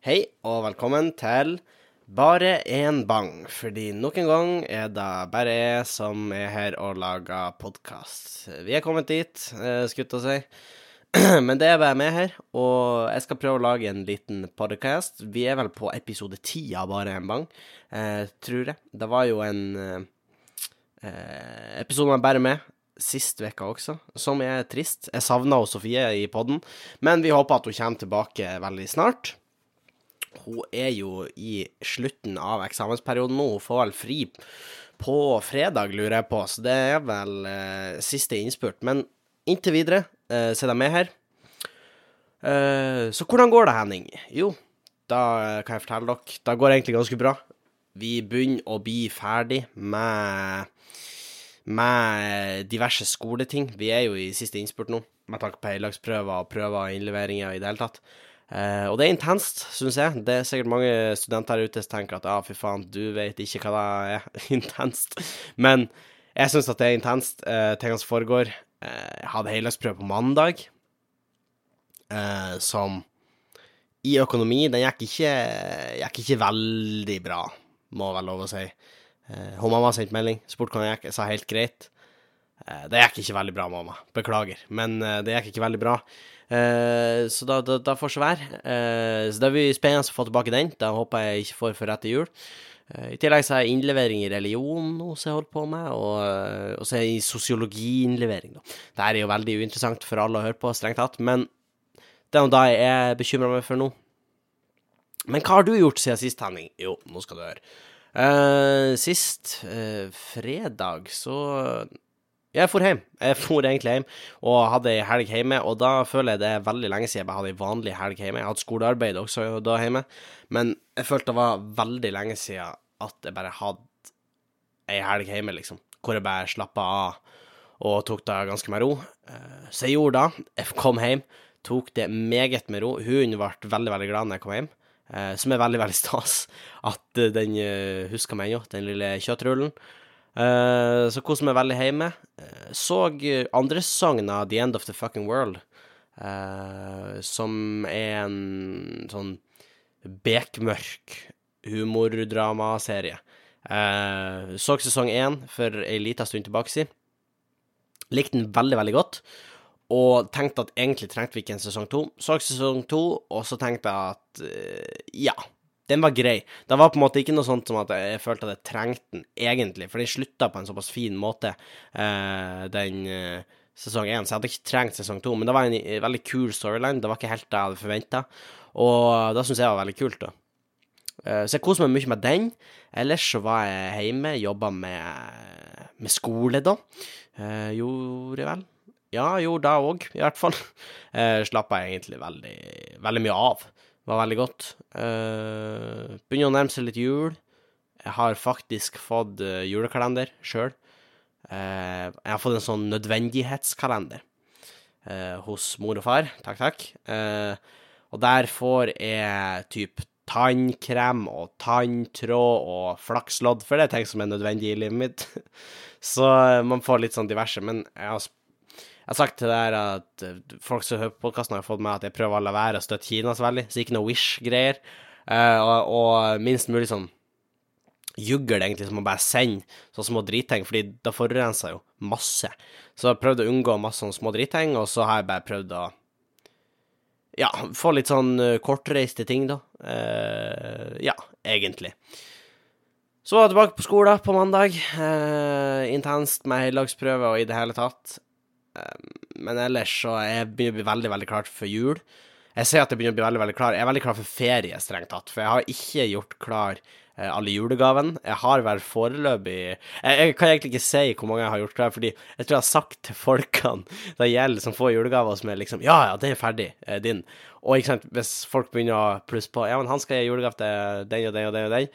Hei og velkommen til Bare én bang, fordi nok en gang er det bare jeg som er her og lager podkast. Vi er kommet dit, eh, til å si. Men det er bare meg her, og jeg skal prøve å lage en liten podcast. Vi er vel på episode ti av Bare én bang, eh, tror jeg. Det var jo en eh episode med bare meg sist veka også, som er trist. Jeg savna Sofie i poden, men vi håper at hun kommer tilbake veldig snart. Hun er jo i slutten av eksamensperioden nå. Hun får vel fri på fredag, lurer jeg på, så det er vel eh, siste innspurt. Men inntil videre eh, så er de med her. Eh, så hvordan går det, Henning? Jo, da kan jeg fortelle dere. Da går det egentlig ganske bra. Vi begynner å bli ferdig med med diverse skoleting. Vi er jo i siste innspurt nå, med tanke på heldagsprøver og prøver og innleveringer i det hele tatt. Uh, og det er intenst, syns jeg. Det er sikkert mange studenter her ute som tenker at ah, fy faen, du vet ikke hva det er. intenst. Men jeg syns at det er intenst, uh, tingene som foregår. Uh, jeg hadde heldagsprøve på mandag, som i økonomi Den gikk ikke, gikk ikke veldig bra, må vel lov å si. Uh, mamma sendte melding, spurte hvordan det gikk. Jeg sa helt greit. det gikk ikke veldig bra, mamma. Beklager. Men det gikk ikke veldig bra. Uh, så da, da, da får så være. Uh, så det blir spennende å få tilbake den. Da håper jeg ikke får for til jul. Uh, I tillegg så har jeg innlevering i religion nå som jeg holder på med, og, og så er jeg i sosiologiinnlevering, da. Det her er jo veldig uinteressant for alle å høre på, strengt tatt, men det er noe det jeg er bekymra meg for nå. Men hva har du gjort siden sist, Henning? Jo, nå skal du høre. sist fredag så jeg for hjem. Jeg for egentlig hjem og hadde ei helg hjemme, og da føler jeg det er veldig lenge siden jeg hadde ei vanlig helg hjemme. Jeg hadde skolearbeid også da hjemme, men jeg følte det var veldig lenge siden at jeg bare hadde ei helg hjemme, liksom, hvor jeg bare slappa av og tok det ganske med ro. Eh, så jeg gjorde det. Jeg kom hjem, tok det meget med ro. Hunden ble veldig, veldig glad når jeg kom hjem, eh, som er veldig, veldig stas at den eh, husker meg ennå, den lille kjøttrullen. Uh, så koser meg veldig hjemme. Uh, så andre sesongen av The End of the Fucking World, uh, som er en sånn bekmørk humordramaserie. Uh, så sesong én for ei lita stund tilbake siden. Likte den veldig, veldig godt. Og tenkte at egentlig trengte vi ikke en sesong to. Så sesong to, og så tenkte jeg at ja den var grei. Det var på en måte ikke noe sånt som at jeg følte at jeg trengte den egentlig, for den slutta på en såpass fin måte, uh, den uh, sesong én, så jeg hadde ikke trengt sesong to. Men det var en uh, veldig kul storyline, det var ikke helt det jeg hadde forventa, og det syns jeg var veldig kult, da. så jeg koser meg mye med den. Ellers så var jeg hjemme, jobba med, med skole, da. gjorde jeg vel. Ja, gjorde det òg, i hvert fall. Uh, Slappa jeg egentlig veldig, veldig mye av var veldig godt. Uh, begynner å nærme seg litt jul. Jeg har faktisk fått uh, julekalender sjøl. Uh, eh, jeg har fått en sånn nødvendighetskalender hos mor og far. Takk, takk. og der får jeg typ tannkrem og tanntråd og flakslodd, for det er ting som er nødvendig i livet mitt. Så man får litt sånn diverse. Men jeg har jeg har sagt til deg at eh, folk som hører på podkasten, har fått med at jeg prøver å la være å støtte Kina så veldig, så ikke noe Wish-greier. Uh, og, og, minst mulig sånn juggel, egentlig, som å bare sende sånne små dritting, fordi det forurenser jo masse. Så jeg har prøvd å unngå masse sånne små dritting, og så har jeg bare prøvd å ja, få litt sånn uh, kortreiste ting, da. Uh, ja, egentlig. Så var jeg tilbake på skolen på mandag. Uh, intenst med heldagsprøve og i det hele tatt. Ehm, men ellers så jeg begynner å bli veldig, veldig klart for jul. Jeg ser at jeg begynner å bli veldig, veldig klar. Jeg er veldig klar for ferie, strengt tatt. For jeg har ikke gjort klar eh, alle julegavene. Jeg har vel foreløpig jeg, jeg, kan egentlig ikke si hvor mange jeg har gjort klar, fordi jeg tror jeg har sagt til folkene det gjelder, som får julegaver, som er liksom Ja, ja, den er ferdig, eh, din. Og ikke sant, hvis folk begynner å plusse på Ja, men han skal gi julegave til den og den og den og den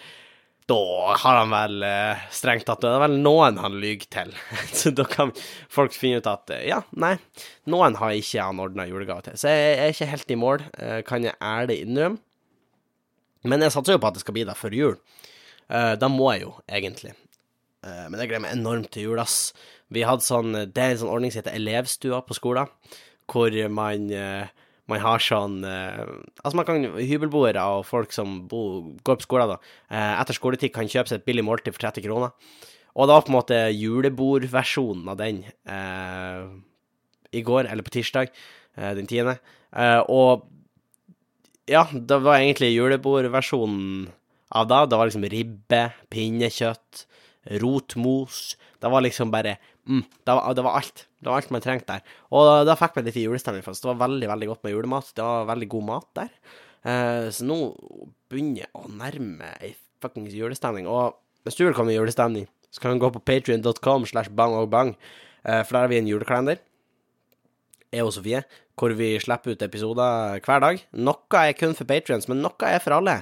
da har han vel eh, strengt tatt Det er vel noen han lyver til. så da kan folk finne ut at eh, ja, nei, noen har ikke han ordna julegave til. Så jeg er ikke helt i mål, eh, kan jeg ærlig innrømme. Men jeg satser jo på at det skal bli der før jul. Da må jeg jo, egentlig. Men jeg gleder meg enormt til jul, ass. Vi hadde sånn, Det er en sånn ordning som heter Elevstua på skolen, hvor man, man har sånn eh, Altså, man kan hybelboere og folk som bo, går på skolen, da, eh, etter skoletid kan kjøpe seg et billig måltid for 30 kroner. Og det var på en måte julebordversjonen av den eh, i går, eller på tirsdag, eh, den tiende. Eh, og ja, det var egentlig julebordversjonen av da. Det var liksom ribbe, pinnekjøtt, rotmos. Det var liksom bare mm, det, var, det, var, alt. Det var alt man trengte der. Og da, da fikk man litt julestemning, det var veldig veldig godt med julemat. Det var veldig god mat der. Eh, så nå begynner jeg å nærme ei fuckings julestemning. Og hvis du vil komme i julestemning, så kan du gå på patrion.com slash bang og bang, eh, for der har vi en julekalender. Jeg og Sofie, hvor vi slipper ut episoder hver dag. Noe er kun for patrions, men noe er for alle.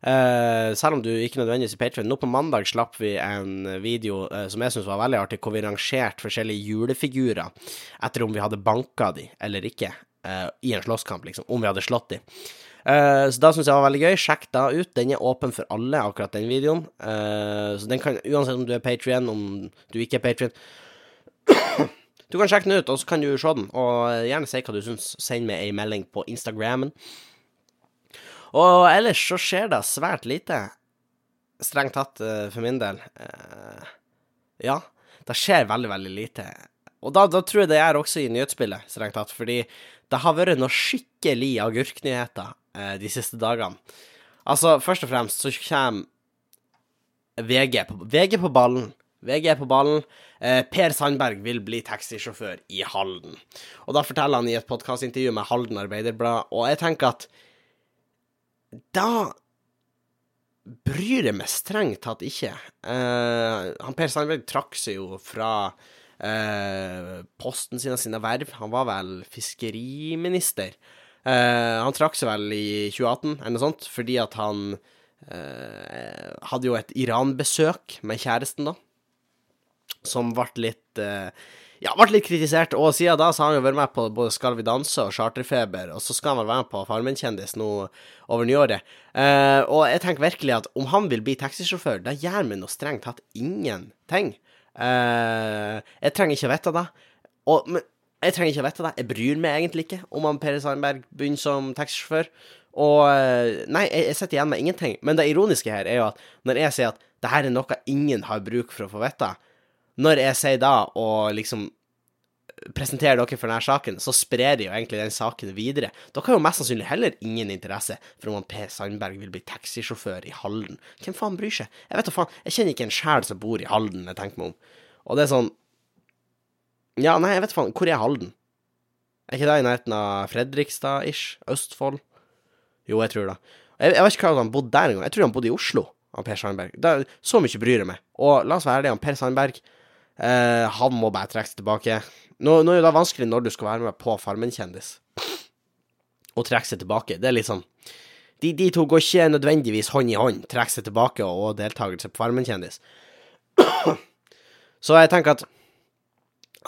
Uh, selv om du ikke nødvendigvis er Patrion. Nå på mandag slapp vi en video uh, som jeg syns var veldig artig, hvor vi rangerte forskjellige julefigurer etter om vi hadde banka de eller ikke uh, i en slåsskamp, liksom. Om vi hadde slått de. så da syns jeg var veldig gøy. Sjekk da ut. Den er åpen for alle, akkurat den videoen. så den kan, uansett om du er Patrion, om du ikke er Patrion Du kan sjekke den ut, og så kan du se den, og gjerne si hva du syns. Send meg ei melding på Instagrammen. Og ellers så skjer det svært lite, strengt tatt uh, for min del. Uh, ja, det skjer veldig, veldig lite. Og da, da, tror jeg det er også i nyhetsbildet, strengt tatt, fordi det har vært noe skikkelig agurknyheter uh, de siste dagene. Altså, først og fremst så kommer VG på, VG på ballen. VG er på ballen. Eh, per Sandberg vil bli taxisjåfør i Halden. Og da forteller han i et podkastintervju med Halden Arbeiderblad, og jeg tenker at da bryr jeg meg strengt tatt ikke. Uh, han Per Sandberg trakk seg jo fra uh, posten sin og sine verv. Han var vel fiskeriminister. Uh, han trakk seg vel i 2018, eller noe sånt, fordi at han hadde jo et Iran-besøk med kjæresten, da, som ble litt ja, ble litt kritisert, og siden da så har han jo vært med på både Skal vi danse og Charterfeber, og så skal han vel være med på Farmen-kjendis nå over nyåret. Uh, og jeg tenker virkelig at om han vil bli taxisjåfør, da gjør vi noe strengt tatt ingenting. Uh, jeg trenger ikke å vite det. Og, men jeg trenger ikke vite det. Jeg bryr meg egentlig ikke om han Per Sandberg begynner som taxisjåfør. Og uh, Nei, jeg, jeg sitter igjen med ingenting. Men det ironiske her er jo at når jeg sier at det her er noe ingen har bruk for å få vite, når jeg sier da, og liksom presenterer dere for denne saken, så sprer de jo egentlig den saken videre. Dere har jo mest sannsynlig heller ingen interesse for om Per Sandberg vil bli taxisjåfør i Halden. Hvem faen bryr seg? Jeg vet da faen, jeg kjenner ikke en sjel som bor i Halden, jeg tenker meg om. Og det er sånn Ja, nei, jeg vet faen, hvor er Halden? Er ikke det i nærheten av Fredrikstad-ish? Østfold? Jo, jeg tror det. Jeg, jeg vet ikke hva han bodde der engang. Jeg tror han bodde i Oslo, han Per Sandberg. Det, så mye bryr jeg meg. Og la oss være ærlige, han Per Sandberg Uh, han må bare trekke seg tilbake. Nå, nå, er det vanskelig når du skal være med på Farmen-kjendis, å trekke seg tilbake. Det er litt sånn de, de, to går ikke nødvendigvis hånd i hånd, trekke seg tilbake og, og deltakelse på Farmen-kjendis. Så jeg tenker at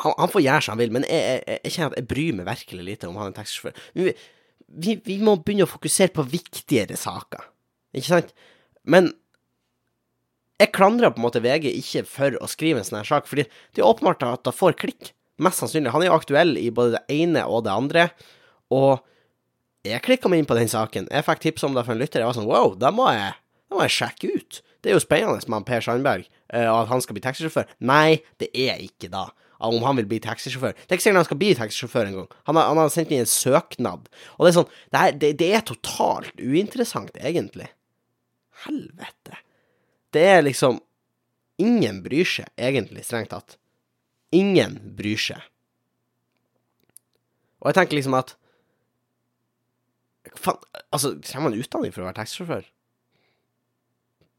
han, han, får gjøre som han vil, men jeg, jeg, jeg, kjenner at jeg bryr meg virkelig lite om han er taxisjåfør. Vi, vi, vi må begynne å fokusere på viktigere saker, ikke sant? Men jeg klandrer på en måte VG ikke for å skrive en sånn her sak, fordi det er åpenbart at det får klikk. Mest sannsynlig. Han er jo aktuell i både det ene og det andre. Og jeg klikka meg inn på den saken. Jeg fikk tips om det fra en lytter. Jeg var sånn wow, det må jeg, må jeg sjekke ut. Det er jo spennende med Per Sandberg, eh, og at han skal bli taxisjåfør. Nei, det er ikke da. Om han vil bli taxisjåfør. Det er ikke sikkert han skal bli taxisjåfør engang. Han, han har sendt inn en søknad. Og det er sånn Det, er, det, det er totalt uinteressant, egentlig. Helvete. Det er liksom Ingen bryr seg, egentlig, strengt tatt. Ingen bryr seg. Og jeg tenker liksom at Faen, altså, trenger man utdanning for å være taxisjåfør?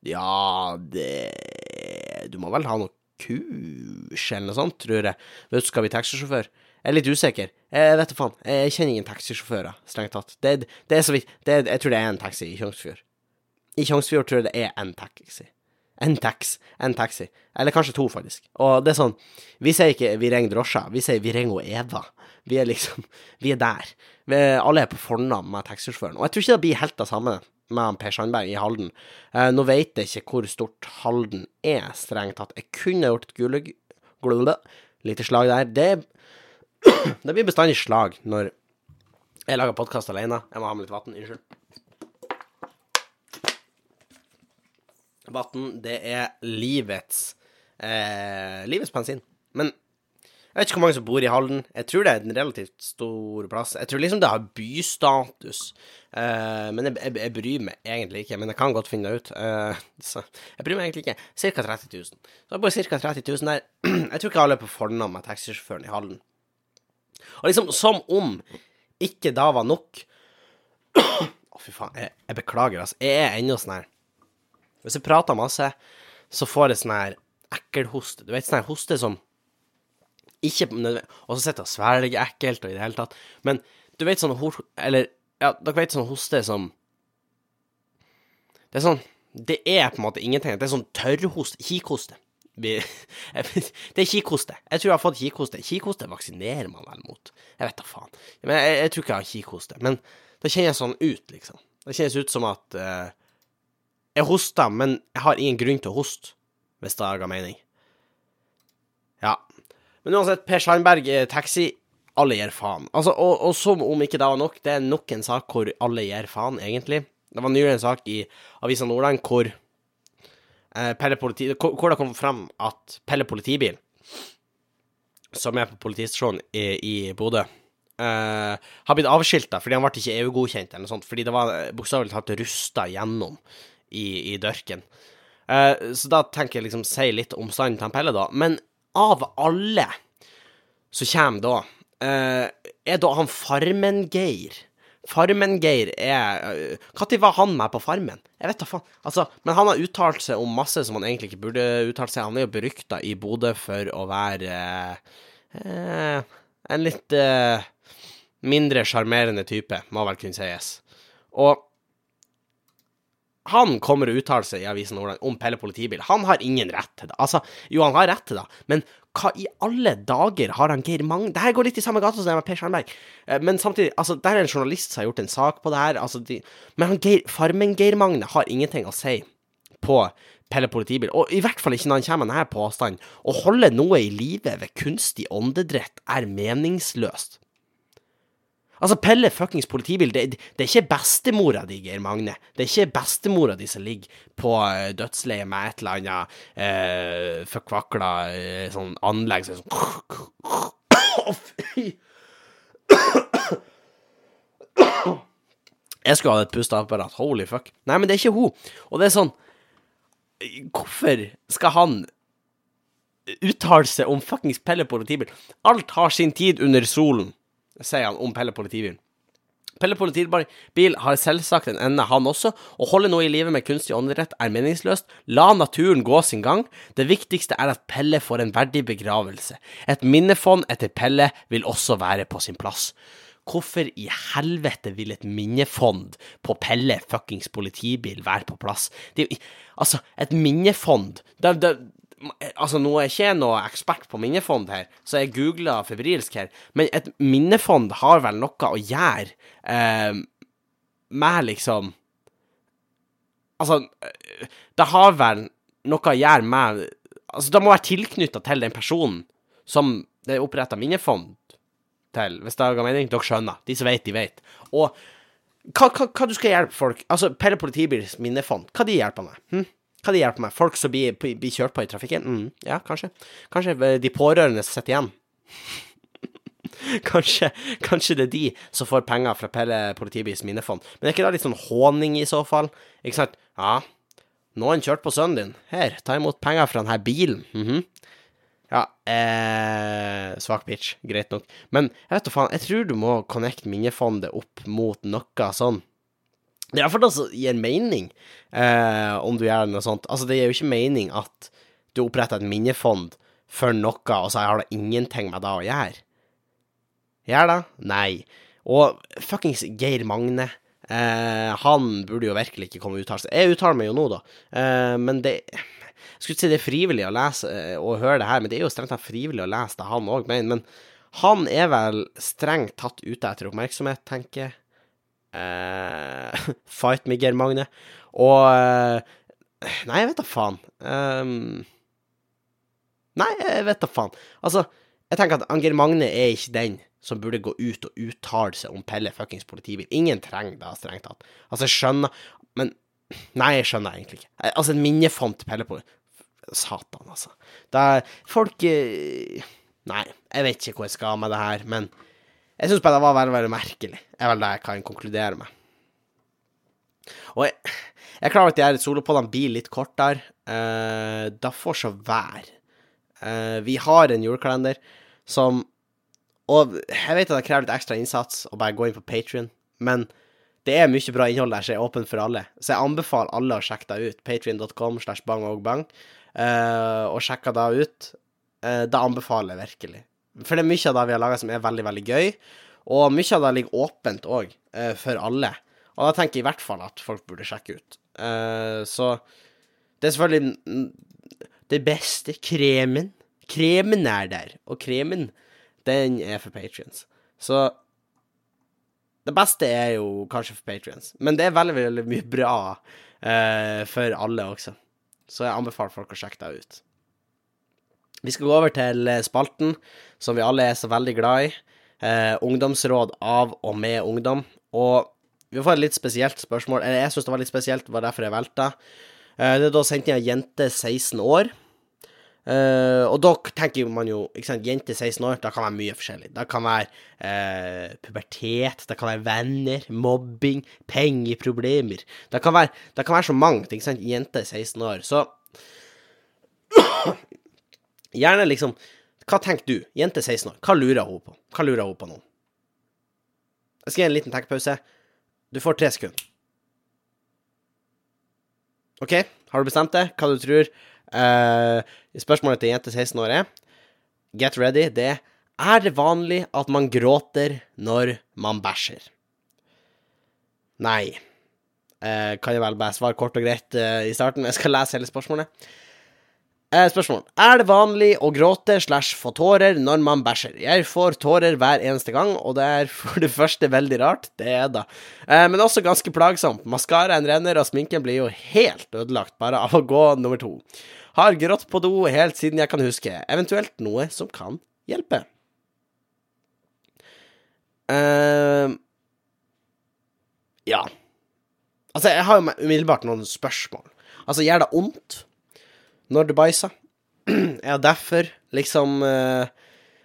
Ja, det Du må vel ha noe kurs eller noe sånt, tror jeg, hvis du skal bli taxisjåfør. Jeg er litt usikker. Jeg vet da faen. Jeg kjenner ingen taxisjåfører, strengt tatt. Det, det, er så vidt det, Jeg tror det er en taxi i Tjongsfjord. I Tjongsfjord tror jeg det er en taxi. En tax, en taxi. Eller kanskje to, faktisk. Og det er sånn Vi sier ikke 'vi ringer drosja', vi sier 'vi ringer Eva'. Vi er liksom Vi er der. Vi, alle er på fornavn med taxisjåføren. Og jeg tror ikke det blir helt det samme med Per Sandberg i Halden. Eh, nå vet jeg ikke hvor stort Halden er, strengt tatt. Jeg kunne gjort et gule lite slag der. Det, det blir bestandig slag når Jeg lager podkast alene. Jeg må ha med litt vann. Unnskyld. Vann, det er livets eh, Livets bensin. Men jeg vet ikke hvor mange som bor i Halden. Jeg tror det er en relativt stor plass. Jeg tror liksom det har bystatus. Eh, men jeg, jeg, jeg, bryr meg egentlig ikke. Men jeg kan godt finne det ut. Eh, jeg bryr meg egentlig ikke. Ca. 30 000. Så jeg bor ca. 30 000 der. jeg tror ikke alle er på fornavn med taxisjåføren i Halden. Og liksom som om ikke da var nok Å, oh, fy faen. Jeg, jeg, beklager, altså. Jeg er ennå sånn her Hvis jeg prater masse, så får jeg sånn her ekkel hoste. Du vet, sånn her hoste som ikke Og så sitter jeg og svelger ekkelt og i det hele tatt. Men du vet sånn Eller, ja, dere vet sånn hoste som Det er sånn Det er på en måte ingenting. Det er sånn tørrhoste. Kikhoste. Det er kikhoste. Jeg tror jeg har fått kikhoste. Kikhoste vaksinerer man vel mot. Jeg vet da faen. Men jeg, jeg, tror ikke jeg har kikhoste. Men det kjennes sånn ut, liksom. Det kjennes ut som at uh, jeg hoster, men jeg har ingen grunn til å hoste, hvis det ga mening. Ja. Men uansett, Per Sandberg, eh, taxi. Alle gir faen. Altså, og, og, som om ikke det var nok, det er nok en sak hvor alle gir faen, egentlig. Det var nylig en sak i Avisa Nordland hvor Eh, politi, hvor det kom fram at Pelle politibil, som er på politistasjonen i, i Bodø, uh, har blitt avskilta fordi han ble ikke EU-godkjent, eller noe sånt, fordi det var bokstavelig talt rusta gjennom i, i dørken. Uh, så da tenker jeg liksom si litt om standen til Pelle, da. Men av alle som kommer da, uh, er da han Farmen-Geir Farmen-Geir er Når var han med på Farmen? Jeg vet da faen. Altså, men han har uttalt seg om masse som han egentlig ikke burde uttalt seg. Han er jo berykta i Bodø for å være eh, en litt eh, mindre sjarmerende type, må vel kunne sies. Og han kommer og uttaler seg i Avisen Nordland om Pelle politibil. Han har ingen rett til det. Altså, jo, han har rett til det, men hva i alle dager har han Geir Magne Det her går litt i samme gata som det med Per Skjernberg. Eh, men samtidig, altså, der er en journalist som har gjort en sak på det her. Altså, de, men han Geir, Farmen-Geir Magne har ingenting å si på Pelle politibil, og i hvert fall ikke når han kommer med denne påstanden. Å holde noe i live ved kunstig åndedrett er meningsløst. Altså, Pelle fuckings politibil, det, det, er ikke bestemora di, Geir Magne. Det er ikke bestemora di som ligger på uh, dødsleiet med et eller annet eh, forkvakla eh, sånn anlegg som sånn Å, fy! Jeg skulle hatt et pusteapparat. Holy fuck. Nei, men det er ikke hun. Og det er sånn Hvorfor skal han uttale seg om fuckings Pelle politibil? Alt har sin tid under solen sier han om Pelle politibil. Pelle politibil har selvsagt en ende, han også. Å holde noe i live med kunstig åndedrett er meningsløst. La naturen gå sin gang. Det viktigste er at Pelle får en verdig begravelse. Et minnefond etter Pelle vil også være på sin plass. Hvorfor i helvete vil et minnefond på Pelle fuckings politibil være på plass? Det Altså, et minnefond det, det, Altså, nå er jeg ikke noe ekspert på minnefond her, så jeg googla febrilsk her, men et minnefond har vel noe å gjøre eh, med liksom Altså, det har vel noe å gjøre med Altså, det må være tilknytta til den personen som det er oppretta minnefond til, hvis det har mening. Dere skjønner. De som vet, de vet. Og hva, hva, hva du skal hjelpe folk Altså, Pelle Politibils minnefond, hva de hjelper med? Hm? Hva det hjelper meg? Folk som blir, blir, kjørt på i trafikken? Mm, ja, kanskje. Kanskje de pårørende som sitter igjen. kanskje, kanskje, det er de som får penger fra Pelle politibils minnefond. Men er ikke det litt sånn håning i så fall? Ikke sant? Ja, noen kjørte på sønnen din. Her, ta imot penger fra denne bilen. Mm -hmm. Ja, eh, svak pitch. Greit nok. Men jeg vet da faen, jeg tror du må connecte minnefondet opp mot noe sånn det er iallfall det som gir mening, eh, om du gjør noe sånt. Altså, det gir jo ikke mening at du oppretter et minnefond for noe, og så har det ingenting med det å gjøre. Gjør det? Nei. Og fuckings Geir Magne, eh, han burde jo virkelig ikke komme og uttale seg. Jeg uttaler meg jo nå, da, eh, men det Jeg skulle ikke si det er frivillig å lese eh, og høre det her, men det er jo strengt tatt frivillig å lese det han òg mener. Men han er vel strengt tatt ute etter oppmerksomhet, tenker jeg. Uh, fight me, Geir Magne. Og uh, Nei, jeg vet da faen. Um, nei, jeg vet da faen. Altså, Jeg tenker at Geir Magne er ikke den som burde gå ut og uttale seg om Pelle fuckings politibil. Ingen trenger det, strengt tatt. Altså, jeg skjønner Men Nei, jeg skjønner egentlig ikke. Eh, altså, en minnefont Pelle på Satan, altså. Det er Folk Nei, jeg vet ikke hvor jeg skal med det her, men jeg syns bare det var veldig, veldig merkelig. Er vel det jeg kan konkludere med. Og jeg, jeg er klar over at de her solopodene blir litt kortere. Uh, da får så være. Uh, vi har en julekalender som Og jeg vet at det krever litt ekstra innsats å bare gå inn på Patrion, men det er mye bra innhold der som er åpent for alle. Så jeg anbefaler alle å sjekke det ut. Patrion.com slash bang og bang. Uh, og sjekke det ut. Uh, det anbefaler jeg virkelig. For det er mye av det vi har laga som er veldig, veldig gøy. Og mye av det ligger åpent òg, uh, for alle. Og da tenker jeg i hvert fall at folk burde sjekke ut. Uh, så det er selvfølgelig det beste. Kremen. Kremen er der. Og kremen, den er for patrients. Så det beste er jo kanskje for patrients, Men det er veldig, veldig mye bra uh, for alle også. Så jeg anbefaler folk å sjekke det ut. Vi skal gå over til spalten som vi alle er så veldig glad i. Eh, ungdomsråd av og med ungdom. Og vi får et litt spesielt spørsmål. Eller jeg syns det var litt spesielt, det var derfor jeg valgte. Eh, det er da sendt inn ei jente 16 år. Uh, og da tenker man jo ikke sant, Jente 16 år, det kan være mye forskjellig. Det kan være uh, pubertet, det kan være venner, mobbing, pengeproblemer. Det kan være, det kan være så mangt. ikke sant, Jente 16 år. Så Gjerne liksom Hva tenker du? Jente 16 år, hva lurer hun på? Hva lurer hun på nå? Jeg skal gi en liten tenkepause. Du får tre sekunder. OK, har du bestemt det? Hva du tror? Uh, spørsmålet til jente 16 år er Get ready. Det er Er det vanlig at man gråter når man bæsjer? Nei. Uh, kan jeg vel bare svare kort og greit uh, i starten? Jeg skal lese hele spørsmålet. Eh, spørsmål. Er det vanlig å gråte slash få tårer når man bæsjer? Jeg får tårer hver eneste gang, og det er for det første veldig rart. Det er da, Eh, men også ganske plagsomt. Maskaraen renner, og sminken blir jo helt ødelagt bare av å gå nummer to. Har grått på do helt siden jeg kan huske. Eventuelt noe som kan hjelpe. Eh, ja. Altså, jeg har jo umiddelbart noen spørsmål. Altså, gjør det vondt? Når du bæsjer. er derfor, liksom uh,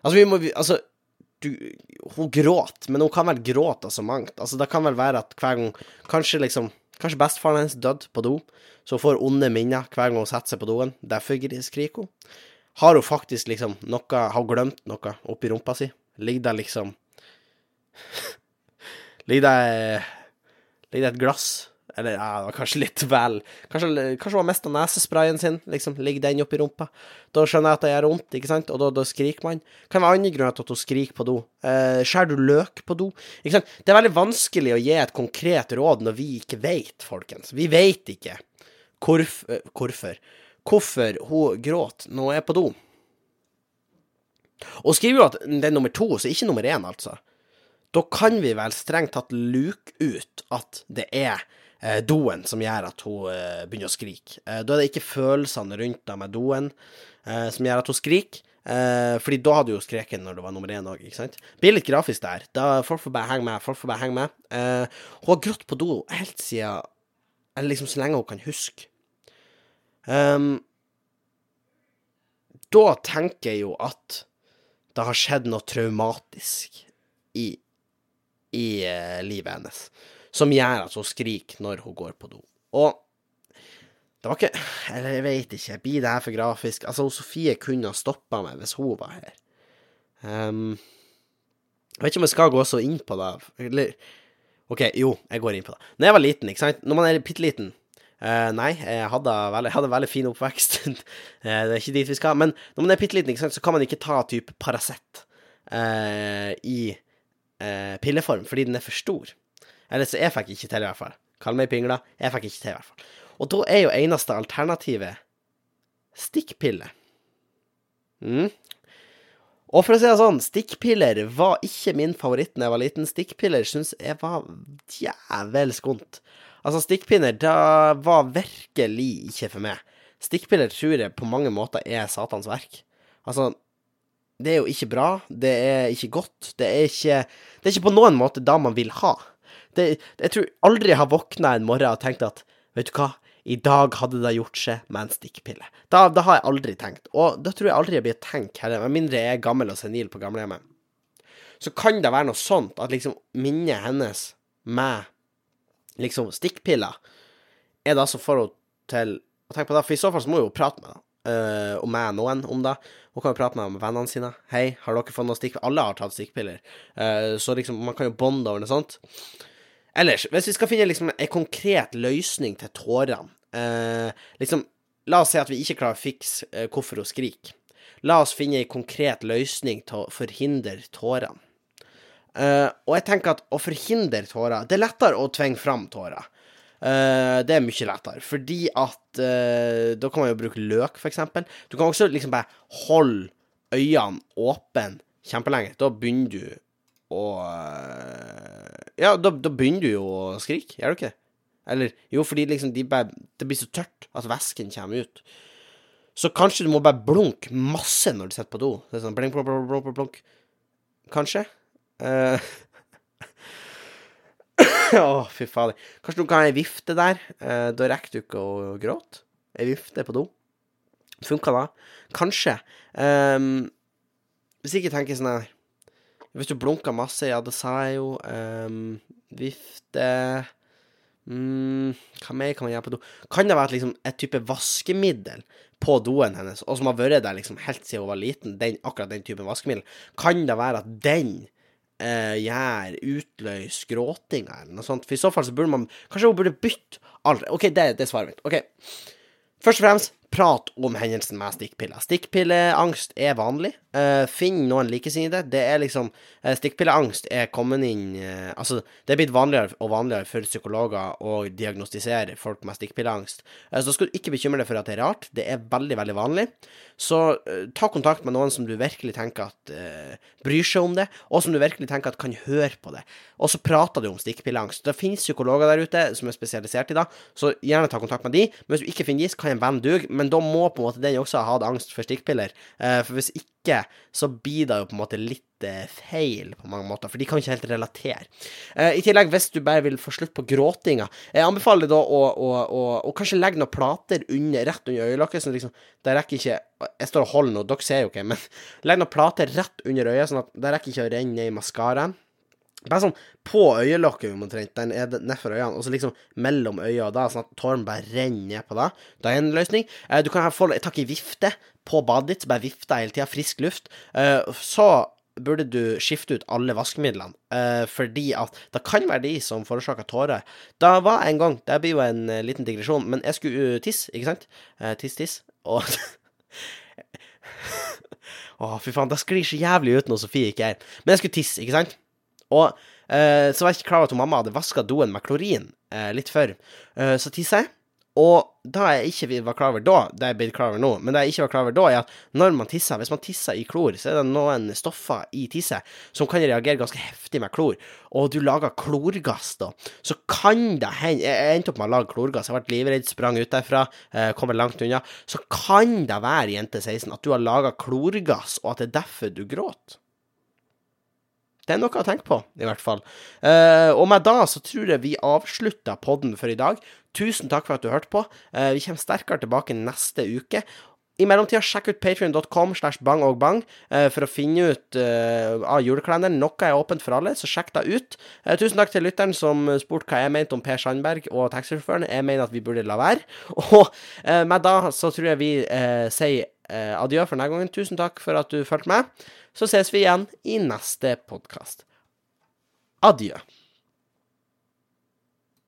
Altså, vi må Altså, du Hun gråt, men hun kan vel gråte av så mangt. Altså, det kan vel være at hver gang Kanskje liksom Kanskje bestefaren hennes døde på do, så hun får onde minner hver gang hun setter seg på doen. Derfor skriker hun. Har hun faktisk liksom noe Har hun glemt noe oppi rumpa si? Ligger det liksom Ligger det Ligger det et glass eller ja, det var kanskje litt vel Kanskje, kanskje var mest av nesesprayen sin, liksom. Ligger den oppi rumpa. Da skjønner jeg at det gjør vondt, ikke sant, og da, da skriker man. Kan være andre grunner til at hun skriker på do. Eh, Skjærer du løk på do? Ikke sant. Det er veldig vanskelig å gi et konkret råd når vi ikke vet, folkens. Vi vet ikke hvorf, hvorfor. Hvorfor hun gråter når hun er på do. Og skriver jo at det er nummer to, så ikke nummer én, altså. Da kan vi vel strengt tatt luke ut at det er eh, doen som gjør at hun eh, begynner å skrike. Eh, da er det ikke følelsene rundt deg med doen eh, som gjør at hun skriker. Eh, fordi da hadde hun skreket når det var nummer én òg, ikke sant. Blir litt grafisk der. Da, folk får bare henge med. Folk får bare henge med. Eh, hun har grått på do helt siden Eller liksom så lenge hun kan huske. Um, da tenker jeg jo at det har skjedd noe traumatisk i, i uh, livet hennes som gjør at hun skriker når hun går på do. Og det var ikke Eller jeg vet ikke, blir det her for grafisk? Altså, Sofie kunne ha stoppa meg hvis hun var her. Um, jeg vet ikke om jeg skal gå så inn på det. Eller OK, jo, jeg går inn på det. Når jeg var liten, ikke sant, når man er bitte liten uh, Nei, jeg hadde, veldig, hadde veldig fin oppvekst. uh, det er ikke dit vi skal. Men når man er bitte liten, så kan man ikke ta type Paracet uh, i pilleform fordi den er for stor. Eller så jeg fikk ikke til, i hvert fall. Kall meg pingla. Jeg fikk ikke til, i hvert fall. Og da er jo eneste alternativet stikkpille. Mm. Og for å si det sånn, stikkpiller var ikke min favoritt da jeg var liten. Stikkpiller syns jeg var jævelsk vondt. Altså, stikkpinner, det var virkelig ikke for meg. Stikkpiller tror jeg på mange måter er Satans verk. Altså, det er jo ikke bra. Det er ikke godt. Det er ikke, det er ikke på noen måte da man vil ha. Det, jeg tror aldri jeg har våkna en morgen og tenkt at vet du hva, i dag hadde det gjort seg med en stikkpille. Da, da har jeg aldri tenkt. Og da tror jeg aldri jeg blir tenkt heller, med mindre jeg er gammel og senil på gamlehjemmet. Så kan det være noe sånt at liksom minnet hennes med liksom stikkpiller er da så henne til å tenke på det. For i så fall så må hun jo prate med det uh, og med noen om det. Hun kan jo prate med vennene sine. 'Hei, har dere fått noen stikkpiller?' Alle har tatt stikkpiller. Uh, så liksom, man kan jo bonde over noe sånt. Ellers, hvis vi skal finne liksom en konkret løsning til tårene eh, Liksom, la oss si at vi ikke klarer å fikse eh, hvorfor hun skriker. La oss finne en konkret løsning til å forhindre tårene. Eh, og jeg tenker at å forhindre tårer Det er lettere å tvinge fram tårer. Uh, det er mye lettere, fordi at uh, Da kan man jo bruke løk, for eksempel. Du kan også liksom bare holde øynene åpne kjempelenge. Da begynner du å uh, Ja, da, da, begynner du jo å skrike, gjør du ikke? Eller jo, fordi liksom de bare Det blir så tørt at væsken kommer ut. Så kanskje du må bare blunke masse når du sitter på do. Det er sånn blink, blunk, blunk, blunk, blunk. Kanskje. Uh, oh, fy fader. Kanskje du kan ha ei vifte der? Uh, da rekker du ikke å gråte. Ei vifte på do. Funka da? Kanskje. Um, hvis ikke tenker sånn her Hvis du blunker masse, ja, det sa jeg jo. Um, vifte mm, Hva mer kan man gjøre på do? Kan det være liksom, et type vaskemiddel på doen hennes, og som har vært der liksom helt siden hun var liten, den, akkurat den typen vaskemiddel? Kan det være at den uh, gjør, utløs gråtinga, eller noe sånt. For i så fall så burde man Kanskje hun burde bytte alt. OK, det, det er svaret mitt. OK. Først og fremst, prat om hendelsen med stikkpiller. Stikkpilleangst er vanlig. Uh, finn noen likesinnede. Det er liksom uh, Stikkpilleangst er kommet inn uh, Altså, det er blitt vanligere og vanligere for psykologer å diagnostisere folk med stikkpilleangst. så skal du ikke bekymre deg for at det er rart. Det er veldig, veldig vanlig. Så ta kontakt med noen som du virkelig tenker at bryr seg om det, og som du virkelig tenker at kan høre på det. Og så prater du om stikkpilleangst. Det finnes psykologer der ute som er spesialisert i det, så gjerne ta kontakt med de. Men hvis du ikke finner de, så kan en venn duge. Men da må på en måte den også ha hatt angst for stikkpiller. for hvis ikke, så blir det jo på en måte litt feil på mange måter, for de kan ikke helt relatere. Uh, I tillegg, hvis du bare vil få slutt på gråtinga, jeg anbefaler da å, å, å, å kanskje legge noen plater under, rett under øyelokket, sånn liksom Det rekker ikke Jeg står og holder nå, dere ser jo ikke, men legg noen plater rett under øyet, sånn at det rekker ikke å renne ned i maskaraen. Bare sånn på øyelokket, omtrent. Den er nedfor øynene, og så liksom mellom øya og da, sånn at tåren bare renner ned på deg. Det er en løsning. Eh, du kan få tak i vifte på badet ditt, så bare vifte hele tida, frisk luft. Eh, så burde du skifte ut alle vaskemidlene, eh, fordi at det kan være de som forårsaker tårer. Da var en gang, det blir jo en uh, liten digresjon, men jeg skulle uh, tisse, ikke sant? Eh, tiss, tiss. Og Å, fy faen, det sklir så jævlig ut når Sofie ikke er Men jeg skulle tisse, ikke sant? Og eh, så var jeg ikke klar over at mamma hadde vaska doen med klorin eh, litt før. Eh, så tissa jeg. Og da jeg ikke var klar over da, det jeg blitt klar over nå, men det jeg ikke var klar over da, er at når man tisser, hvis man tisser i klor, så er det noen stoffer i tisset som kan reagere ganske heftig med klor, og du lager klorgass da, så kan det hende Jeg endte opp med å lage klorgass, jeg ble livredd, sprang ut derfra, eh, kommer langt unna. Så kan det være, jente 16, at du har laga klorgass, og at det er derfor du gråter. Det er noe å tenke på, i hvert fall. Uh, og med da så tror jeg vi avslutter podden for i dag. Tusen takk for at du hørte på. Uh, vi kommer sterkere tilbake neste uke. I mellomtida, sjekk ut patrion.com slash bang og bang uh, for å finne ut uh, av julekalenderen. Noe er åpent for alle, så sjekk det ut. Uh, tusen takk til lytteren som spurte hva jeg mente om Per Sandberg og taxisjåføren. Jeg mener at vi burde la være. Og med da så tror jeg vi sier adjø for denne gangen. Tusen takk for at du fulgte med. Så ses vi igjen i neste podkast. Adjø.